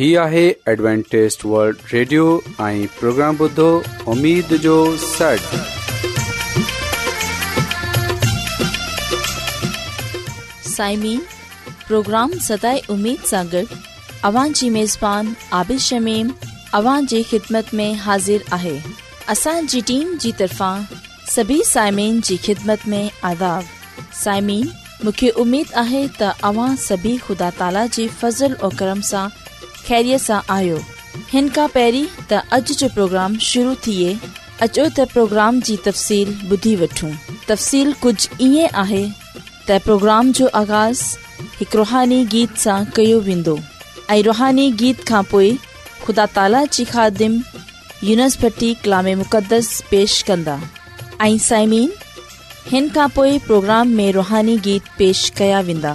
هي آهي ادوانٽيست world radio ۽ programme بدو اميد جو سڙ سائمين پروگرام سداي اميد سان گڏ اوان جي ميزبان عادل شميم اوان جي خدمت ۾ حاضر آهي اسان جي ٽيم جي طرفان سڀي سائمين جي خدمت ۾ آداب سائمين مونکي اميد آهي ته اوان سڀي خدا تالا جي فضل ۽ کرم سان ख़ैरीअ सां आहियो हिन खां पहिरीं त अॼु जो प्रोग्राम शुरू थिए अचो त प्रोग्राम जी तफ़सील ॿुधी वठूं तफ़सील कुझु ईअं پروگرام جو जो आगाज़ हिकु रुहानी गीत सां कयो वेंदो रुहानी गीत खां خدا ख़ुदा ताला خادم ख़ादिम यूनसभटी कलाम मुक़दस पेश कंदा प्रोग्राम में रुहानी गीत पेश कया वेंदा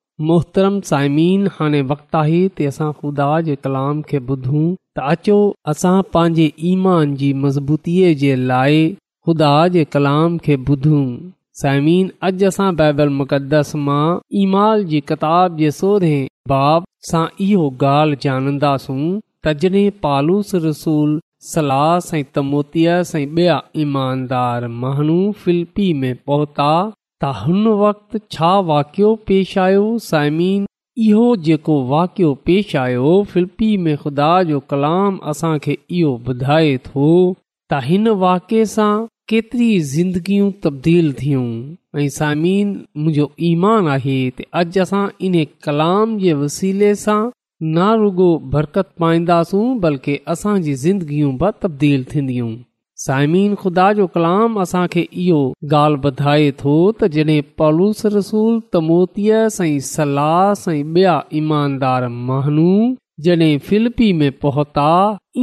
मोहतरम साइमीन हाणे वक़्तु आहे ते असां ख़ुदा जे कलाम खे ॿुधूं त अचो असां पंहिंजे ईमान जी मज़बूतीअ जे लाइ ख़ुदा जे कलाम खे ॿुधूं साइमिन अॼु असां बाइबल मुक़दस मां ईमाल जी किताब जे सोधे बाब सां इहो ॻाल्हि जानंदासूं पालूस रसूल सलास ऐं ॿिया ईमानदार मानू फिल्पी में पहुता त हुन वक़्तु छा वाक़ियो पेश आयो साइमीन इहो जेको वाकियो पेश आयो फिल्पी में खुदा जो कलाम असां खे इहो ॿुधाए थो त हिन वाक्य सां केतिरी ज़िंदगियूं तब्दील थियूं ऐं साइमीन मुंहिंजो ईमान आहे त अॼु असां इन्हे कलाम जे वसीले सां ना रुगो बरकत पाईंदासूं बल्कि असांजी ज़िंदगियूं ब तब्दील थींदियूं साइमीन खुदा जो कलाम असांखे इहो ॻाल्हि ॿुधाए थो तॾहिं पॉलिसीअ साईं सलाह ॿिया ईमानदार महानू जॾहिं फिलिपी में पहुता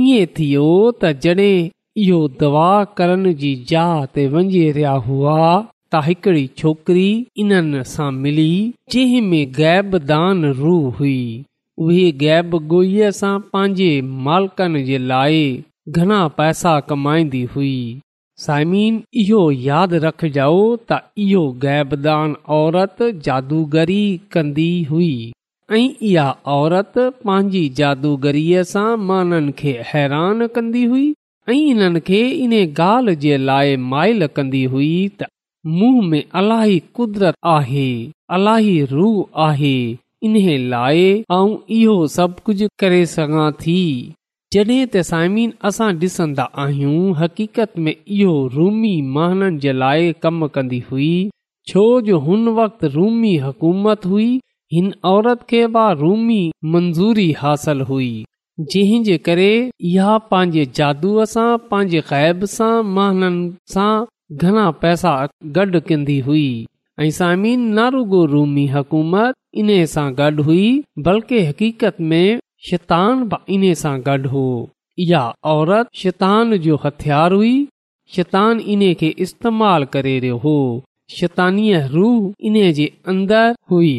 ईअं थियो त जॾहिं इहो दवा करण जी जञे रहिया हुआ त हिकड़ी छोकिरी इन सां मिली जंहिं में गैबदान रू हुई उहे गैब गोई सां पंहिंजे मालिकनि जे लाइ घणा पैसा कमाईंदी हुई साइमीन इहो यादि रखजाओ त इहो गैबदान औरत जादूगरी कंदी हुई ऐं इहा औरत पंहिंजी जादूगरीअ सां माननि खे हैरान कंदी हुई ऐं इन्हनि खे इन ॻाल्हि जे लाइ माइल कंदी हुई त मूंहं में अलाही कुदरत आहे अलाही रूह आहे इन लाइ आऊं इहो सभु कुझु करे सघां थी जडे त साइमिन असां डि॒सन्दा आहियूं हक़ीक़त में इहो रूमी महननि जे लाइ कम कन्दी हुई छो जो हुन वक़्त रूमी हुकूमत हुई हिन औरत खे हासिल हुई जरी इहा पंहिंजे जादूअ सां पांजे ग़ैब सां महननि सां घणा पैसा गॾु कन्दी हुई ऐ साइमीन ना रुगो रूमी हुकूमत इन सां गॾु हुई बल्कि हक़ीक़त में शैतान बि इन सां गॾु हो इहा औरत शैतान जो हथियार हुई शैतान इन खे इस्तेमाल करे रहियो हो शैतानीअ रूह इन जे अंदरि हुई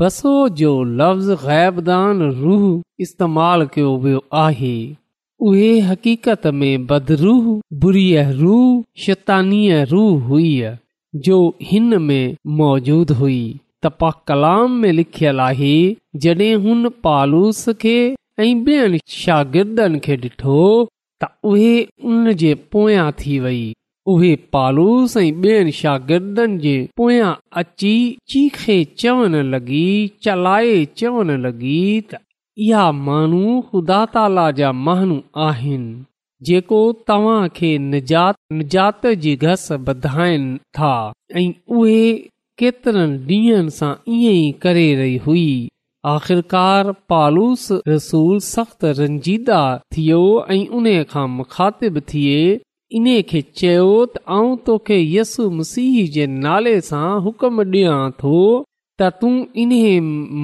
बसो जो लफ़्ज़ ग़ैबदान रूह इस्तेमाल कयो वियो आहे उहे हक़ीक़त में बदरूह बुरी रूह शैतानीअ रूह हुई जो हिन में मौजूदु हुई पा कलाम में लिखियल आहे जॾहिं हुन पालूस खे ऐं ॿियनि शागिर्दनि खे ॾिठो त उहे उन जे पोयां थी वेई उहे पालूस ऐं ॿियनि शागिर्दनि जे पोयां अची चीखे चवण लॻी चलाए चवण लॻी त इहा माण्हू ख़ुदा ताला जा महानू आहिनि जेको तव्हां खे निजातजात जी घस बधाइनि था ऐं उहे केतरनि ॾींहनि सां ईअं ई करे रही हुई आख़िरकार पालूस रसूल सख़्त रंजीदा थियो ऐं उन खां मुखातिब थिए इन खे चयो त आऊं तोखे यसु मसीह जे नाले सां हुकम ॾियां थो त तूं इन्हे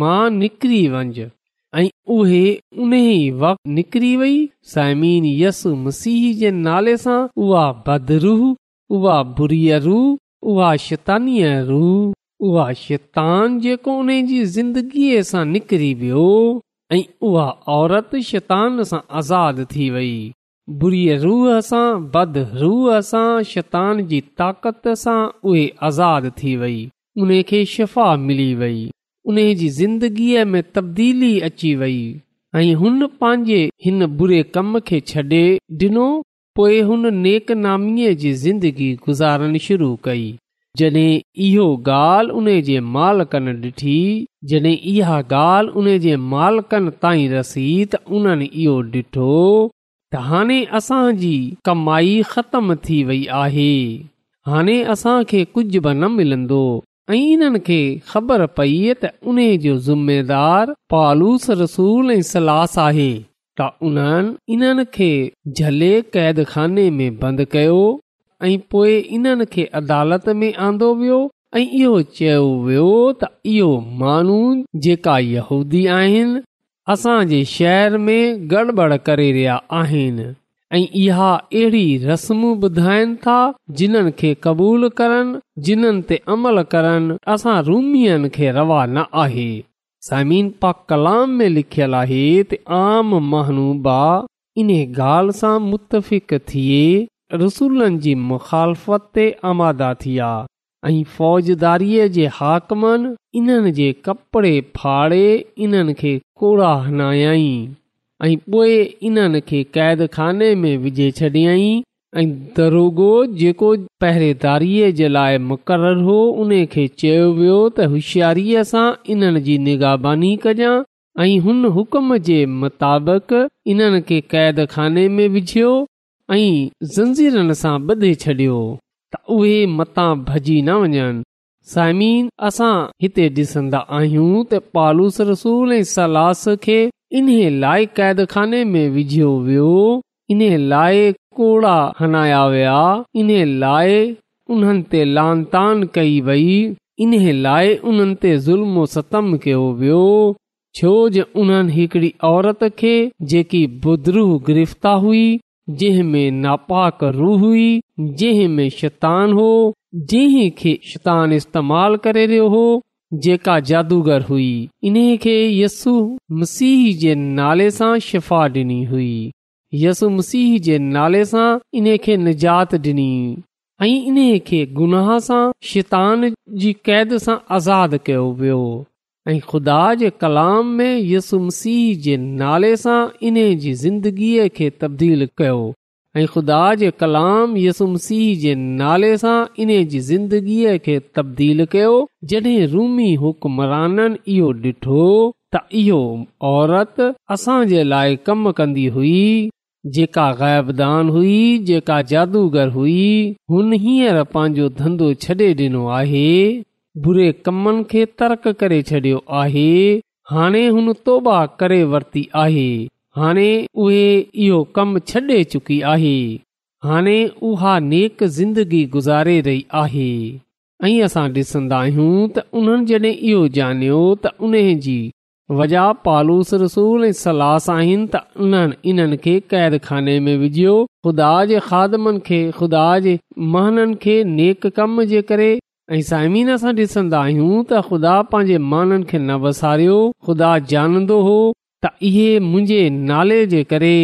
मां निकिरी वञ ऐं उहे उन वक़्त निकिरी वई साइमीन यसु मसीह जे नाले सां उहा बद रुह उहा बुरिय उहा शैतानी रू उहा शैतान जेको उन जी ज़िंदगीअ सां निकिरी वियो ऐं उहा औरत शैतान सां आज़ादु थी वेई बुरीअ रूह सां बद रूह सां शैतान जी ताक़त सां उहे आज़ादु थी वेई उन खे शिफ़ा मिली वेई उन जी ज़िंदगीअ में तब्दीली अची वेई ऐं हुन पंहिंजे हिन बुरे कम खे छ्ॾे ॾिनो पोइ हुन नेकनामीअ जी ज़िंदगी गुज़ारणु शुरू कई जॾहिं इहो ॻाल्हि उन जे मालिकन ॾिठी जॾहिं इहा ॻाल्हि उन जे मालिकनि ताईं रसी त उन्हनि इहो ॾिठो त हाणे असांजी कमाई ख़तम थी वई आहे हाणे असांखे कुझु बि न मिलंदो ऐं इन्हनि खे ख़बर पई त उन जो ज़िमेदार पालूस रसूल ऐं सलास आहे त उन्हनि इन्हनि खे झले में बंदि कयो ऐं पोइ इन्हनि अदालत में आंदो वियो ऐं इहो चयो वियो त इहो माण्हू जेका आहिनि शहर में गड़बड़ करे रहिया आहिनि ऐं इहा अहिड़ी रस्मूं ॿुधाइनि था जिन्हनि खे क़बूलु करनि जिन्हनि ते अमल करनि असां रूमीअ खे रवाना आहे समीन पा कलाम में लिखियलु आहे त आम महानूबा इन ॻाल्हि सां मुतफ़िक़ थिए रसूलनि जी मुख़ालफ़त ते आमादा थी आहे ऐं फ़ौजदारीअ जे हाकमनि इन्हनि जे कपिड़े फाड़े इन्हनि खे कोड़ा हनायाई ऐं पोइ इन्हनि खे क़ैदखाने में विझे छॾियई ऐं दरोगो जेको पहिरेदारीअ जे लाइ मुक़ररु हो उन खे चयो वियो त होशियारीअ सां इन्हनि जी निगरबानी कयां ऐं हुन हुकुम जे मुताबिक़ इन्हनि खे क़ैद खाने में विझियो ऐं ज़ंजीरनि सां ॿधे छॾियो त उहे मता भॼी न वञनि साइमीन असां हिते डि॒सन्दा आहियूं त पालूस रसूल ऐं सलास खे इन्हे लाइ खाने में विझियो वियो इन लाइ कोड़ा हणाया विया इन लाइ उन्हनि ते लान तान कई वेई इन लाइ उन्हनि ते ज़ुल्म सतम कयो वियो छो जो उन्हनि हिकड़ी औरत खे जेकी बुद्रूह गिरफ़्ता हुई जंहिं में नापाक रूह हुई जंहिं में शैतानु हो जंहिं खे शैतानु इस्तेमालु करे रहियो हो जेका जादूगर हुई इन खे यस्सु मसीह जे नाले सां शिफ़ा डि॒नी हुई यसु मसीह जे नाले सां इन खे निजात ॾिनी ऐं इन्हे खे गुनाह सां शैतान जी क़ैद सां आज़ादु कयो वियो ऐं ख़ुदा जे कलाम में यसु मसीह जे नाले सां इन जी ज़िंदगीअ खे तब्दील कयो ऐं ख़ुदा जे कलाम यसु मसीह जे नाले सां इन जी ज़िंदगीअ खे तब्दील कयो जड॒हिं रूमी हुकमराननि इहो ॾिठो त इहो औरत असांजे लाइ कम कंदी हुई जेका ग़ाइबदान हुई जेका जादूगर हुई हुन हींअर पंहिंजो धंधो छॾे ॾिनो आहे बुरे कमनि खे तर्क करे छॾियो आहे हाणे हुन तौबा करे वरिती आहे हाणे उहे इहो कमु छॾे चुकी आहे हाणे उहा नेक ज़िंदगी गुज़ारे रही आहे ऐं असां डि॒संदा आहियूं त उन्हनि जॾहिं इहो ॼाणियो त उन जी वॼा पालूस रसूल ऐं सलास आहिनि त उन्हनि इन्हनि खे क़ैद खाने में विझियो ख़ुदा जे खादमनि खे ख़ुदा जे माननि खे नेक कम जे करे ऐं साइमीन सां डि॒संदा आहियूं त ख़ुदा पंहिंजे माननि खे न वसारियो ख़ुदा जानंदो हो त इहे मुंहिंजे नाले जे करे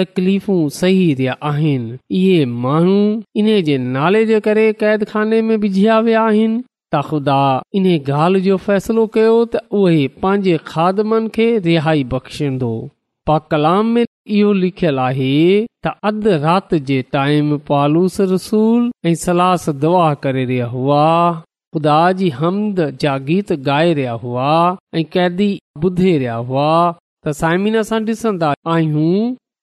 तकलीफ़ू सही रिया आहिनि इहे माण्हू इन जे नाले जे करे क़ैदाने में विझिया विया आहिनि त ख़ुदा इन ॻाल्हि जो फैसलो कयो त उहे टाइम पालूस रसूल ऐं सलास दुआ करे रहिया हुआ ख़ुदा जी हमद जा गीत गाए रहिया हुआ ऐं कैदी ॿुधे रहिया हुआ त साइमिन सां ॾिसंदा आहियूं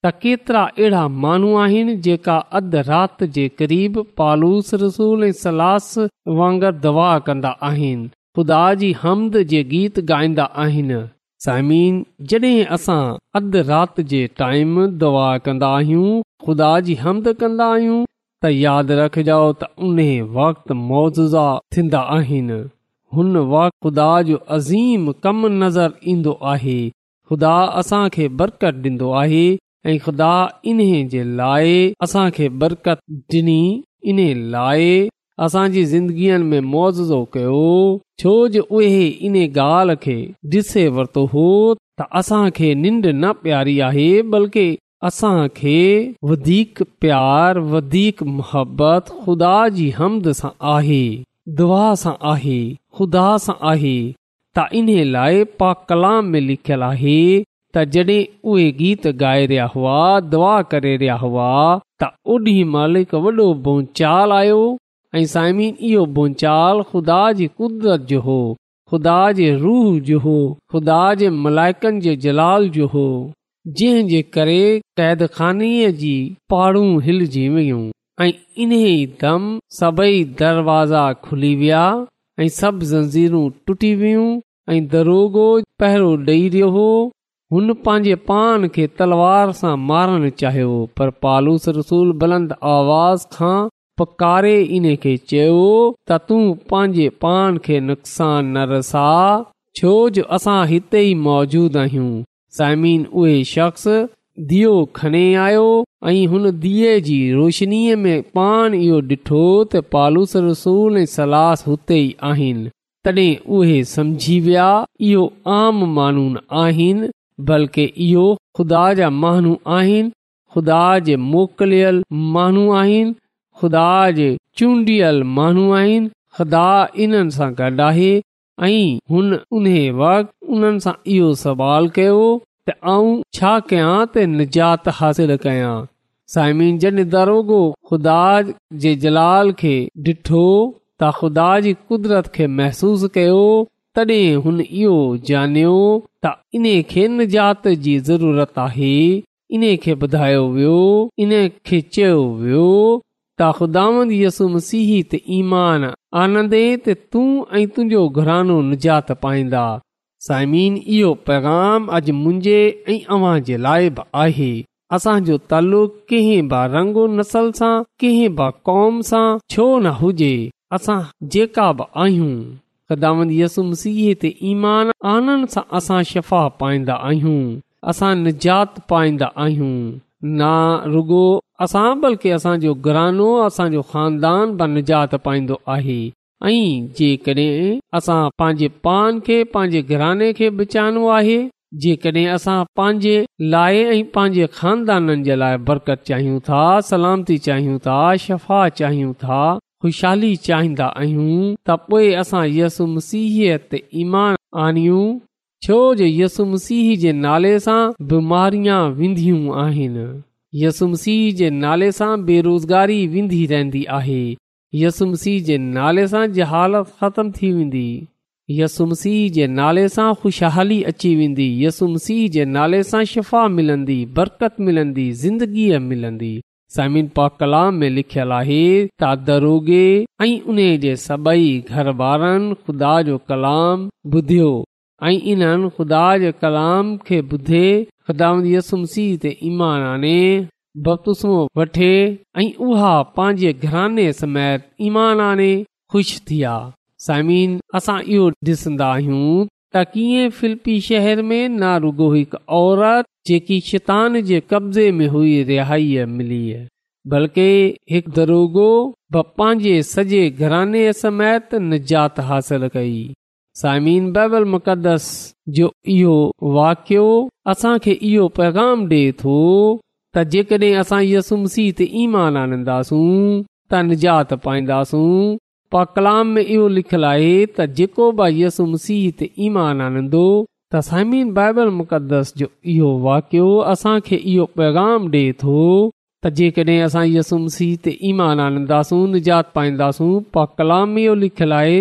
त केतिरा अहिड़ा माण्हू आहिनि जेका अधु राति जे क़रीब पालूस रसूल ऐं सलास वांगुरु दवा कंदा आहिनि ख़ुदा जी हमद जे गीत ॻाईंदा आहिनि साइमीन जॾहिं असां अधु राति जे टाइम दवा कंदा आहियूं ख़ुदा जी हमद कंदा आहियूं त यादि रखजो त उन वक़्तु मोजुज़ा थींदा आहिनि हुन वक़्तु ख़ुदा जो अज़ीम कमु नज़र ईंदो आहे ख़ुदा असांखे बरक़तु ॾींदो आहे ऐं ख़ुदा इन्हे जे लाइ असांखे बरकत ॾिनी इन लाइ असांजी ज़िंदगियुनि में मुज़ो कयो छो जो उहे इन ॻाल्हि खे ॾिसे वरितो हो त असांखे निंड न प्यारी आहे बल्कि असांखे वधीक प्यारु वधीक मोहबत ख़ुदा जी हमद सां आहे दुआ सां आहे ख़ुदा सां आहे त इन लाइ पा कलाम में लिखियल आहे त जॾहिं उहे गीत गाए रहिया हुआ दुआ करे रहिया हुआ त ओॾी महिल वॾो बोचाल आयो ऐं इहो बोचाल ख़ुदा जी कुदरत जो हो ख़ुदा जे रूह जो हो ख़ुदा जे मलाइकनि जे जलाल जो हो जे करे क़ैद खानी जी पारूं हिलजी वियूं ऐं इन ई दम सभई दरवाज़ा खुली विया ऐं सभु ज़ंजीरूं टुटी वियूं ऐं दरोगो पहिरों ॾेई रहियो हो हुन पंहिंजे पान खे तलवार सां मारणु चाहियो पर पालूस रसूल बुलंद आवाज़ खां पकारे इन खे चयो त तू पंहिंजे पान खे नुक़सान न रसा छो जो असां हिते ई मौजूदु आहियूं साइमिन उहे शख्स दीओ खणे आयो ऐं हुन धीअ जी रोशनीअ में पान इहो डि॒ठो त पालूस रसूल ऐं सलास हुते ई आहिनि तॾहिं उहे सम्झी आम मानून बल्कि इहो ख़ुदा जा माण्हू आहिनि ख़ुदा जे मोकिलियल माण्हू आहिनि खुदा जे चूंडियल माण्हू आहिनि खुदा इन्हनि सां गॾु आहे ऐं हुन उन वक़्तु उन्हनि सां इहो सवाल कयो त आऊं छा कयां त निजात हासिल कयां साइमिन जन दरोगो ख़ुदा जे जलाल खे डि॒ठो त ख़ुदा जी कुदरत खे महसूस कयो तॾहिं हुन इहो ॼाणियो त इन खे निजात जी ज़रूरत आहे इन खे ॿुधायो वियो इन खे चयो वियो त ख़ुदांद त ईमान आनंदे त तूं ऐं तुंहिंजो घरानो निजात पाईंदा साइमीन इहो पैगाम अॼु मुंहिंजे ऐं अव्हां जे लाइ बि आहे असांजो तालुक़ कंहिं बि रंग नसल सां कंहिं बि क़ौम सां छो न हुजे असां जेका बि आहियूं खिदामंद यसु मसीह ते ईमान आनंद सां असां शफ़ा पाईंदा आहियूं असां निजात पाईंदा आहियूं न रुगो असां बल्कि असांजो घरानो असांजो खानदान बि निजात पाईंदो आहे ऐं जेकड॒हिं असां पंहिंजे पान खे पंहिंजे घराने खे बचाइणो आहे जेकड॒हिं असां पंहिंजे लाइ ऐं पंहिंजे खानदाननि जे लाइ बरकत चाहियूं था सलामती चाहियूं था शफ़ा चाहियूं था ख़ुशहाली चाहींदा आहियूं त पोइ असां यसुम सीहत ईमान आणियूं छो जो यसु मसीह जे नाले सां बीमारियां वेंदियूं आहिनि यसु मसीह जे नाले सां बेरोज़गारी वेंदी रहंदी आहे यसु मसीह जे नाले सां जहालत ख़तम थी वेंदी यसु मसीह जे नाले सां ख़ुशहाली अची वेंदी यसु मसीह जे नाले सां शिफ़ा मिलंदी बरकत मिलंदी ज़िंदगीअ मिलंदी साइमिन कलाम में लिखियलु आहे उन जे सभई घर वारनि खुदा जो कलाम ॿुधियो ऐं इन्हनि खुदा जे कलाम खे ॿुधे ख़ुदा ते ईमान आने बसो वठे ऐं उहा पंहिंजे घराने समेत ईमान आने खु़शि थिया आ समिन असां इहो डि॒संदा आहियूं औरत जेकी शितान जे कब्ज़े बल्कि पंहिंजे घराने समेत निजात हासिल कई साइमीन मुक़दस जो इहो वाकियो असांखे इहो पैगाम डे थो त जेकॾहिं ईमान आनींदासूं त निजात पाईंदासूं पा कलाम में इहो लिखियलु आहे त जेको भाई यसुम सीह ते ईमान आनंदो त साइमीन बाइबल मुक़दस वाकियो असांखे इहो पैगाम डे॒ थो त जेकॾहिं असां मसीह ते ईमान आनंदासूं निजात पाईंदासूं पा कलाम इहो लिखियलु आहे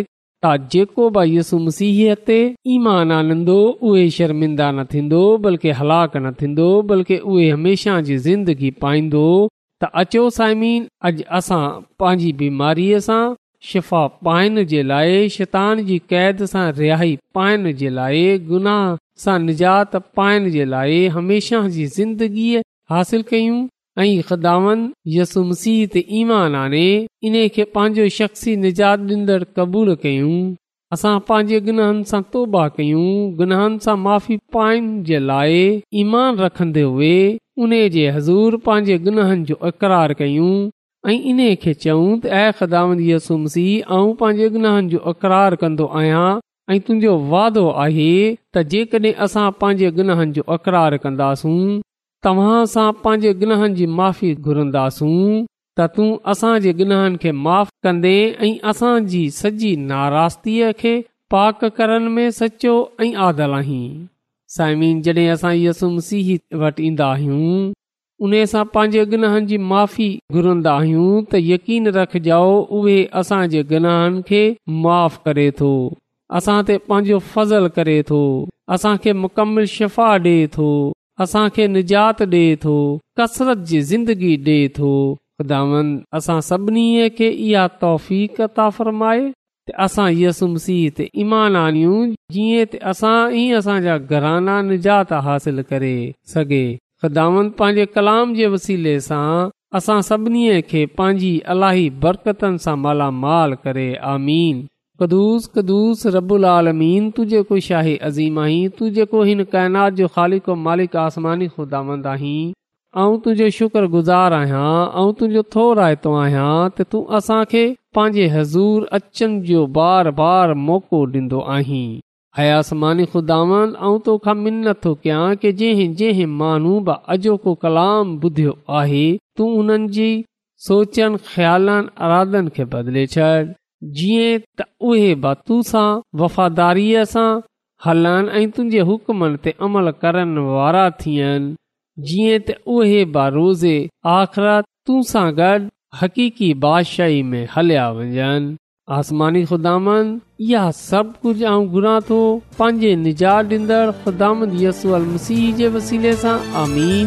त जेको भाई यसु मसीह ते ईमान आनंदो उहे शर्मिंदा न थींदो बल्कि हलाक न थींदो बल्कि उहे हमेशा जी ज़िंदगी पाईंदो त अचो साइमिन अॼ असां पंहिंजी बीमारीअ सां शिफ़ा पाइण जे लाइ शैतान जी क़ैद सां रिहाई पाइण जे लाइ गुनाह सां निजात पाइण जे लाइ हमेशह जी ज़िंदगीअ हासिल कयूं ऐं ख़दावन ईमान आने इन खे पंहिंजो शख़्सी निजात ॾींदड़ु क़बूल कयूं असां पंहिंजे गुनाहनि सां तौबा कयूं गुनाहनि सां माफ़ी पाइण जे लाइ ईमान रखंदे हुए उन जे हज़ूर पंहिंजे गुनाहनि जो इक़रार कयूं ऐं इन खे चयूं त सुम्सी आऊं पंहिंजे गनहन जो अक़रार कंदो आहियां ऐं तुंहिंजो वाइदो आहे त जेकॾहिं असां पंहिंजे जो अक़रार कंदासूं तव्हां सां पंहिंजे गनहनि जी माफ़ी घुरंदासूं त तूं असांजे गनहनि खे माफ़ कंदे ऐं असांजी सॼी नारासगीअ खे पाक करण में सचो ऐं आदल आहीं साइमीन जॾहिं असां इह वटि ईंदा उने सां पंहिंजे गनाहन जी माफ़ी घुरंदा आहियूं त यकीन रखजाओ उहे असांजे गन्हन खे माफ़ करे थो असां ते पांजो फज़ल करे थो असां खे मुकमल शफ़ा डे थो असां खे निजात डे थो कसरत जी ज़िंदगी डे थो ख़ुदा असां सभिनी खे इहा तौफ़ीक़ ताफ़रमाए त असां यसुमसीत ईमान आनियूं जीअं असां ई असांजा घराना निजात हासिल करे सघे दावन पंहिंजे कलाम जे वसीले सां असां सभिनी खे पंहिंजी अलाही बरकतनि सां मालामाल करे आमीन कदुस कदुस शाही अज़ीम आहीं तू जेको हिन काइनात जो ख़ालिक मालिक आसमानी ख़ुदावंद आहीं ऐं तुंहिंजो शुक्रगुज़ार आहियां ऐं तुंहिंजो थोरतो आहियां त तूं असां खे पंहिंजे हज़ूर अचनि जो बार बार मौक़ो डीन्दो आहीं हयासमानी खुदा कयां की जंहिं जंहिं मानू अॼोको कलाम ॿुधियो आहे तूं उन्हनि जी ख़्यालनि अराधन खे बदले छॾ जीअं त उहे ब सां वफ़ादारीअ सां हलनि ऐं तुंहिंजे हुकमनि ते अमल करण वारा थियनि जीअं त उहे बा रोज़े आख़िर तू सां गॾु हकीकी बादशाही में हलया वञनि आसमानी ख़ुदा इहा सभु कुझु आऊं घुरां थो पंहिंजे निजात ॾींदड़ ख़ुदा यसू अलसी जे वसीले सां आमीर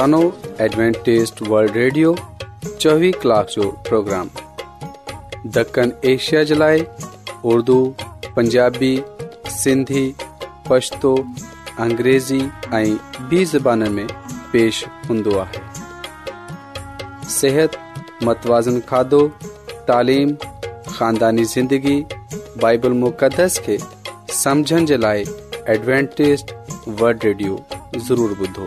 انو ایڈوانٹسٹ ورلڈ ریڈیو 24 کلاک جو پروگرام دکن ایشیا جلائے اردو پنجابی سندھی پشتو انګریزی ائی بی زبانن میں پیش ہندوا صحت متوازن کھادو تعلیم خاندانی زندگی بائبل مقدس کے سمجھن جلائے ایڈوانٹسٹ ورلڈ ریڈیو ضرور بدو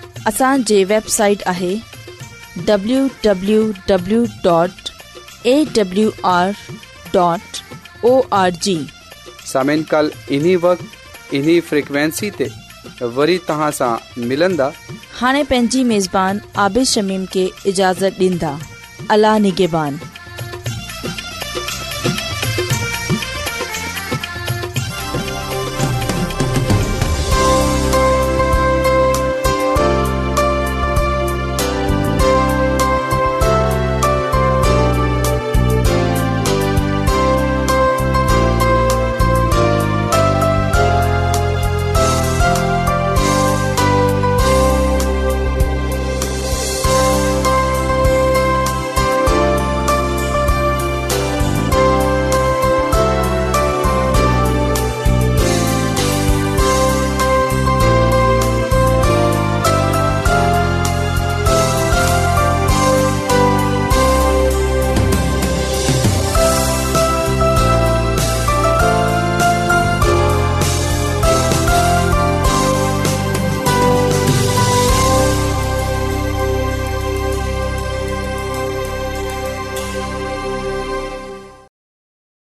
असांजे वेबसाइट आहे वरी हाणे पंहिंजी मेज़बान आबिशमीम खे इजाज़त ॾींदा अलाह निगेबान